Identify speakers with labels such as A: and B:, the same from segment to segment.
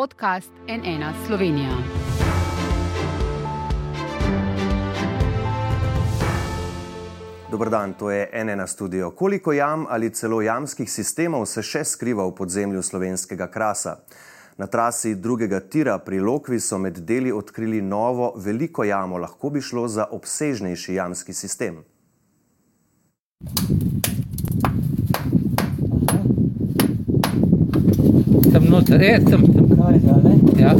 A: podcast NN Slovenija.
B: Dobrodan, to je NN studio. Koliko jam ali celo jamskih sistemov se še skriva v podzemlju slovenskega krasa? Na trasi drugega tira pri Lokvi so med deli odkrili novo veliko jamo, lahko bi šlo za obsežnejši jamski sistem.
C: Sem noter, je, sem
D: je, ne?
C: Ja.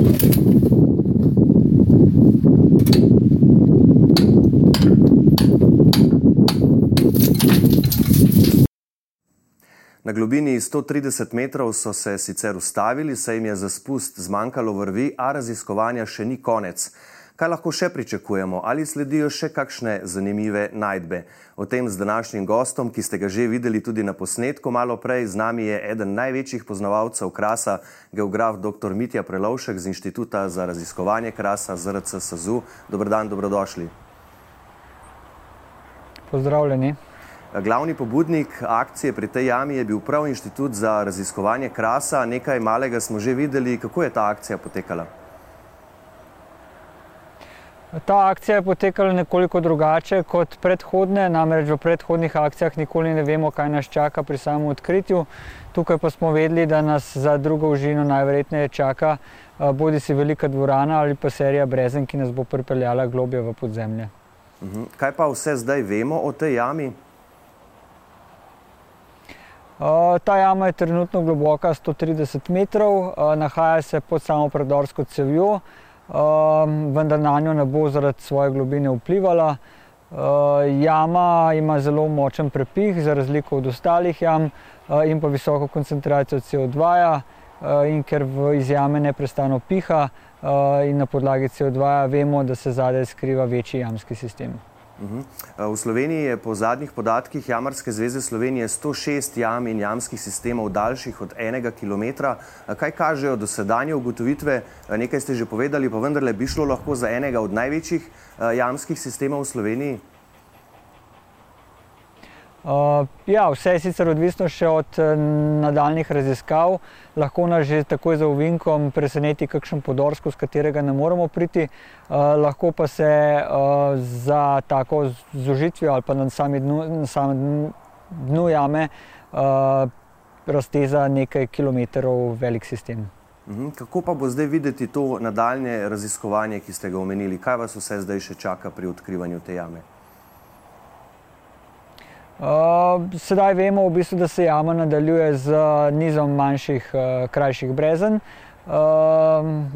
B: Na globini 130 metrov so se sicer ustavili, saj jim je za spust zmanjkalo vrvi, a raziskovanja še ni konec. Kaj lahko še pričakujemo? Ali sledijo še kakšne zanimive najdbe? O tem z današnjim gostom, ki ste ga že videli tudi na posnetku malo prej, z nami je eden največjih poznavalcev krasa, geograf dr. Mitja Prelovšek z Inštituta za raziskovanje krasa ZRC SAZU. Dobrodan, dobrodošli.
D: Pozdravljeni.
B: Glavni pobudnik akcije pri tej jami je bil prav Inštitut za raziskovanje krasa. Nekaj malega smo že videli, kako je ta akcija potekala.
D: Ta akcija je potekala nekoliko drugače kot predhodne, namreč v predhodnih akcijah nikoli ne vemo, kaj nas čaka pri samem odkritju. Tukaj pa smo vedeli, da nas za drugo užino najverjetneje čaka eh, bodi si velika dvorana ali pa serija brezen, ki nas bo pripeljala globje v podzemlje.
B: Mhm. Kaj pa vse zdaj vemo o tej jami?
D: Uh, ta jama je trenutno globoka 130 metrov, uh, nahaja se pod samo predorsko cevjo, vendar na njo ne bo zaradi svoje globine vplivala. Uh, jama ima zelo močen prepih, za razliko od ostalih jam, uh, in pa visoko koncentracijo CO2, -ja, in ker iz jame neprestano piha, in na podlagi CO2 vemo, da se zadaj skriva večji jamski sistem.
B: Mhm. V Sloveniji je po zadnjih podatkih Jamarske zveze Slovenije 106 jam in jamskih sistemov daljših od enega kilometra. Kaj kažejo dosedanje ugotovitve? Nekaj ste že povedali, pa vendarle bi šlo lahko za enega od največjih jamskih sistemov v Sloveniji?
D: Uh, ja, vse je sicer odvisno še od uh, nadaljnih raziskav. Lahko nas že takoj za uvinkom preseneti kakšen podorsko, z katerega ne moremo priti. Uh, lahko pa se za tako zožitvijo ali pa na samem dnu, na sami dnu jame razteza nekaj kilometrov velik sistem.
B: Uhum. Kako pa bo zdaj videti to nadaljne raziskovanje, ki ste ga omenili? Kaj vas vse zdaj še čaka pri odkrivanju te jame?
D: Uh, sedaj vemo, v bistvu, da se jama nadaljuje z nizom manjših, uh, krajših brezen. Uh,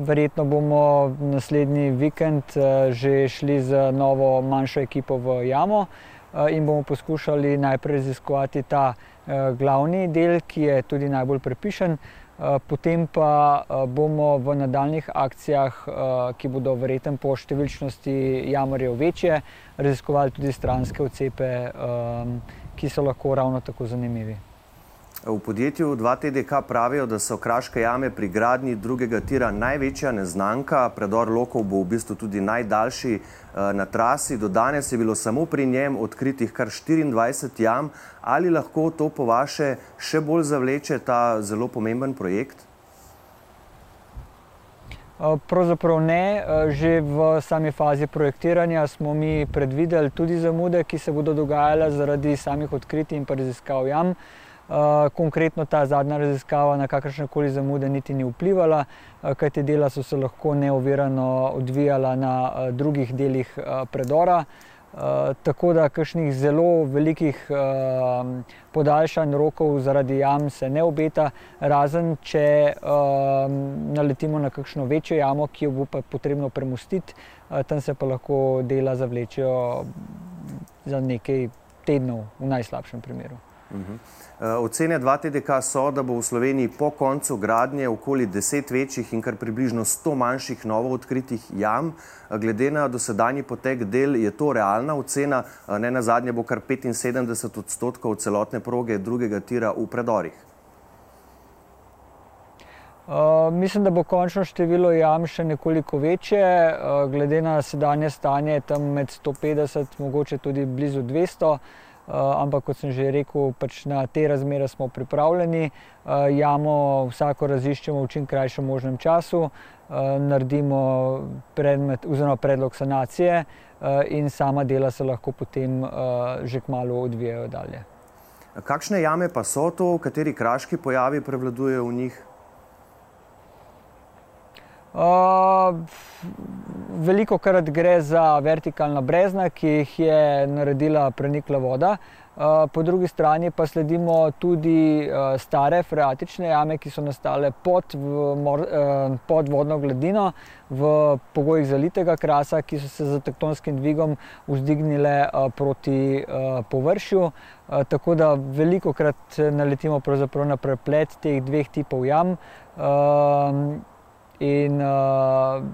D: verjetno bomo naslednji vikend uh, že šli z novo manjšo ekipo v jamo uh, in bomo poskušali najprej raziskovati ta uh, glavni del, ki je tudi najbolj prepišen. Uh, potem pa uh, bomo v nadaljnih akcijah, uh, ki bodo verjetno po številčnosti jamarjev večje, raziskovali tudi stranske odcepe, ki so lahko ravno tako zanimivi.
B: V podjetju 2TDK pravijo, da so kraške jame pri gradnji drugega tira največja neznanka. Predor Lokov bo v bistvu tudi najdaljši na trasi. Do danes je bilo samo pri njem odkritih kar 24 jam. Ali lahko to po vaše še bolj zavleče ta zelo pomemben projekt?
D: Pravzaprav ne. Že v sami fazi projektiranja smo mi predvideli tudi zamude, ki se bodo dogajale zaradi samih odkritij in raziskav jam. Konkretno ta zadnja raziskava na kakršne koli zamude niti ni vplivala, kajti dela so se lahko neovirano odvijala na drugih delih predora. Tako da kakšnih zelo velikih podaljšanj rokov zaradi jam se ne obeta, razen če naletimo na kakšno večjo jamo, ki jo bo pa potrebno premustiti, tam se pa lahko dela zavlečejo za nekaj tednov, v najslabšem primeru.
B: Uh -huh. Ocene 2TDK so, da bo v Sloveniji po koncu gradnje okoli 10 večjih in kar približno 100 manjših novo odkritih jam. Glede na dosedanji potek del je to realna ocena, ne na zadnje bo kar 75 odstotkov celotne proge drugega tira v predorih.
D: Uh, mislim, da bo končno število jam še nekoliko večje, uh, glede na sedanje stanje, tam med 150, mogoče tudi blizu 200. ampak kot sem že rekel, pač na te razmere smo pripravljeni. Jamo vsako raziščemo v čim krajšem možnem času, naredimo predmet, oziroma predlog sanacije in sama dela se lahko potem že kmalo odvijajo dalje.
B: Kakšne jame pa so to, kateri kraški pojavi prevladujejo v njih?
D: Uh, veliko krat gre za vertikalna brezna, ki jih je naredila prenikla voda. Uh, po drugi strani pa sledimo tudi uh, stare freatične jame, ki so nastale pod, mor, uh, pod vodno gladino v pogojih zalitega krasa, ki so se z tektonskim dvigom vzdignile uh, proti uh, površju. Uh, tako da veliko krat naletimo na preplet teh dveh tipov jam. Uh, In uh,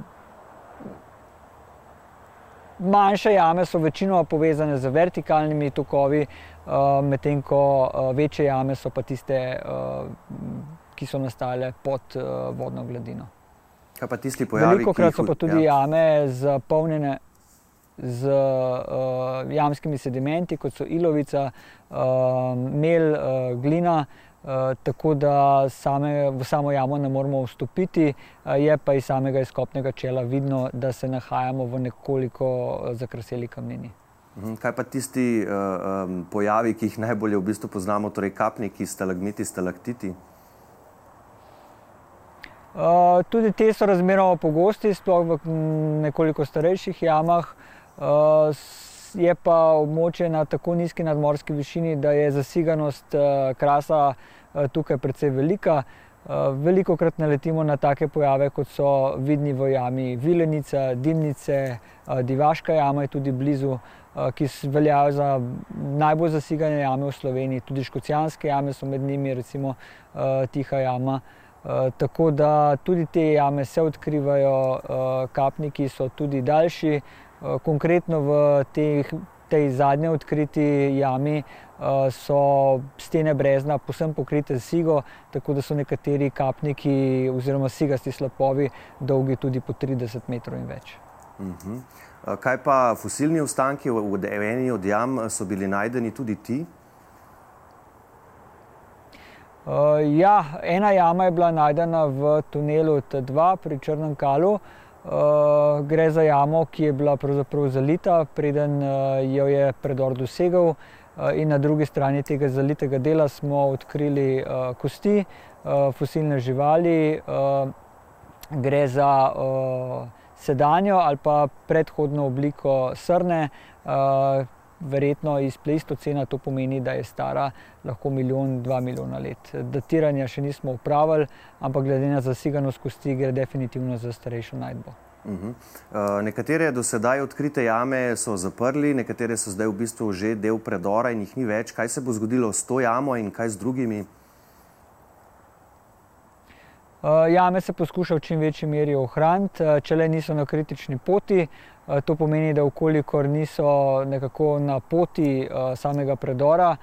D: manjše jame so večinoma povezane z vertikalnimi tokovi, uh, medtem ko uh, večje jame so pa tiste, uh, ki so nastale pod uh, vodno gladino.
B: Kaj pa tisti pojavi?
D: Veliko krat so pa tudi ja. jame zapolnjene z uh, jamskimi sedimenti, kot so ilovica, uh, mel, uh, glina. Eh, tako da same, v samo jamo ne moremo vstopiti, uh, je pa iz samega izkopnega čela vidno, da se nahajamo v nekoliko uh, zakraseli kamnini.
B: Mhm, kaj pa tisti uh, um, pojavi, ki jih najbolje v bistvu poznamo, torej kapniki, stalagmiti, stalaktiti?
D: Uh, tudi te so razmeroma pogosti, sploh v nekoliko starejših jamah. Uh, je pa območje na tako nizki nadmorski višini, da je zasiganost uh, krasa uh, tukaj precej velika. Uh, veliko krat naletimo na take pojave, kot so vidni v jami Vilenica, Dimnice, Divaška jama je tudi blizu, ki veljajo za najbolj zasigane jame v Sloveniji. Tudi škocijanske jame so med njimi, recimo Tiha jama. Tako da tudi te jame se odkrivajo, kapniki so tudi daljši, Eh, konkretno v teh, tej zadnji odkriti jami eh, so stene brezna posebno pokrite z sigo, tako da so nekateri kapniki oziroma sigasti slapovi dolgi tudi po 30 metrov in več. Uh
B: mhm. -huh. Eh, kaj pa fosilni ostanki v eni od jam so bili najdeni tudi ti?
D: Uh, ja, ena jama je bila najdena v tunelu T2 pri Črnem Kalu. Uh, Uh, gre za jamo, ki je bila pravzaprav zalita, preden uh, jo je predor dosegel, uh, in na drugi strani tega zalitega dela smo odkrili uh, kosti, uh, fosilne živali. Uh, gre za uh, sedanjo ali pa predhodno obliko srne. Uh, verjetno iz pleistocena to pomeni, da je stara lahko milijon, dva milijona let. Datiranja še nismo upravili, ampak glede na zasiganost kosti gre definitivno za starejšo najdbo. Uh -huh.
B: uh, nekatere do sedaj odkrite jame so zaprli, nekatere so zdaj v bistvu že del predora in jih ni več. Kaj se bo zgodilo s to jamo in kaj z drugimi?
D: Uh, jame se poskuša v čim večji meri ohraniti, če le niso na kritični poti. Uh, to pomeni, da ukolikor niso nekako na poti samega predora,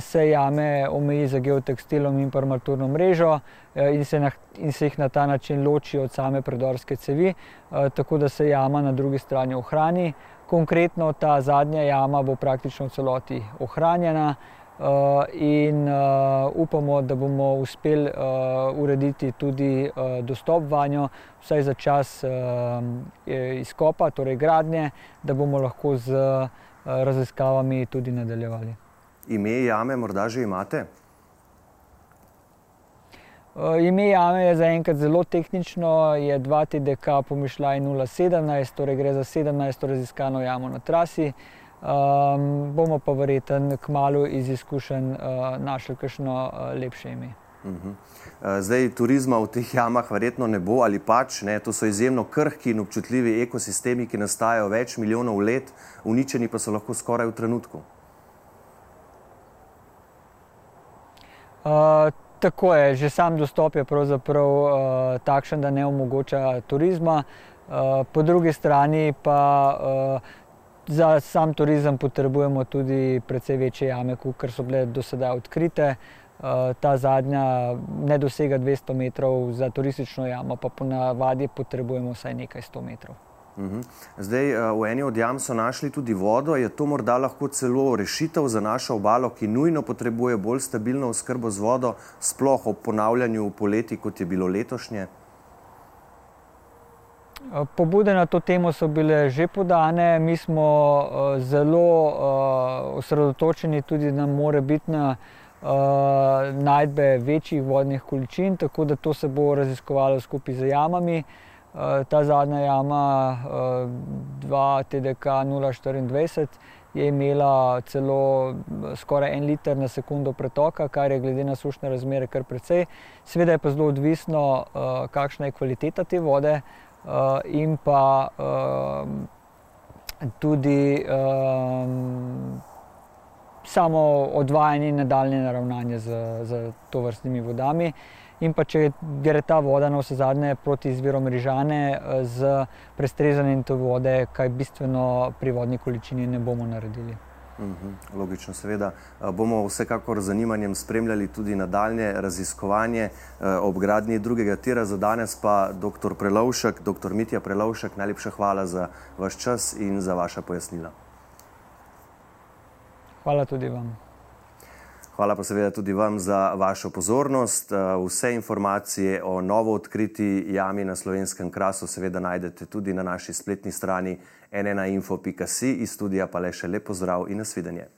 D: se jame omeji za geotekstilom in armaturno mrežo in se, na, in se jih na ta način loči od same predorske cevi, tako da se jama na drugi strani ohrani. Konkretno ta zadnja jama bo praktično v celoti ohranjena. Uh, in uh, upamo, da bomo uspeli uh, urediti tudi uh, dostop vanjo, vsaj za čas uh, izkopa, torej gradnje, da bomo lahko z uh, raziskavami tudi nadaljevali.
B: Ime jame morda že imate?
D: Uh, ime jame je zaenkrat zelo tehnično, je 2TDK pomišljaj 017, torej gre za 17. raziskano jamo na trasi. Um, bomo pa verjetno kmalo iz izkušenj uh, našli kakšno uh, lepše ime. Uh mhm.
B: -huh. Zdaj, turizma v teh jamah verjetno ne bo ali pač. Ne? To so izjemno krhki in občutljivi ekosistemi, ki nastajajo več milijonov let, uničeni pa so lahko skoraj v trenutku.
D: Uh, tako je, že sam dostop je pravzaprav uh, takšen, da ne omogoča turizma. Uh, po drugi strani pa uh, za sam turizem potrebujemo tudi precej večje jame, kot so bile do sedaj odkrite. Uh, ta zadnja ne dosega 200 metrov, za turistično jamo pa ponavadi potrebujemo vsaj nekaj 100 metrov.
B: Mhm. Zdaj, v eni od jam so našli tudi vodo. Je to morda lahko celo rešitev za našo obalo, ki nujno potrebuje bolj stabilno oskrbo z vodo, sploh ob ponavljanju poleti, kot je bilo letošnje?
D: Pobude na to temo so bile že podane. Mi smo zelo osredotočeni tudi na morebitna najdbe večjih vodnih količin, tako da to se bo raziskovalo skupaj z jamami. Ta zadnja jama, 2 TDK 024, je imela celo skoraj en liter na sekundo pretoka, kar je glede na sušne razmere kar precej. Seveda je pa zelo odvisno, kakšna je kvaliteta te vode in pa tudi samo odvajanje in nadaljnje ravnanje s tovrstnimi vodami. In pa če gre ta voda navsezadnje proti izvirom Rižane, s prestrezanjem te vode kaj bistveno pri vodni količini ne bomo naredili.
B: Logično, seveda. Bomo vsekakor z zanimanjem spremljali tudi nadaljnje raziskovanje ob gradnji drugega tira. Za danes pa doktor Prelovšek, doktor Mitja Prelovšek, najlepša hvala za vaš čas in za vaša pojasnila.
D: Hvala tudi vam.
B: Hvala pa seveda tudi vam za vašo pozornost. Vse informacije o novo odkriti jami na Slovenskem krasu seveda najdete tudi na naši spletni strani nnainfo.si. Iz studia pa le še lep pozdrav in nasvidenje.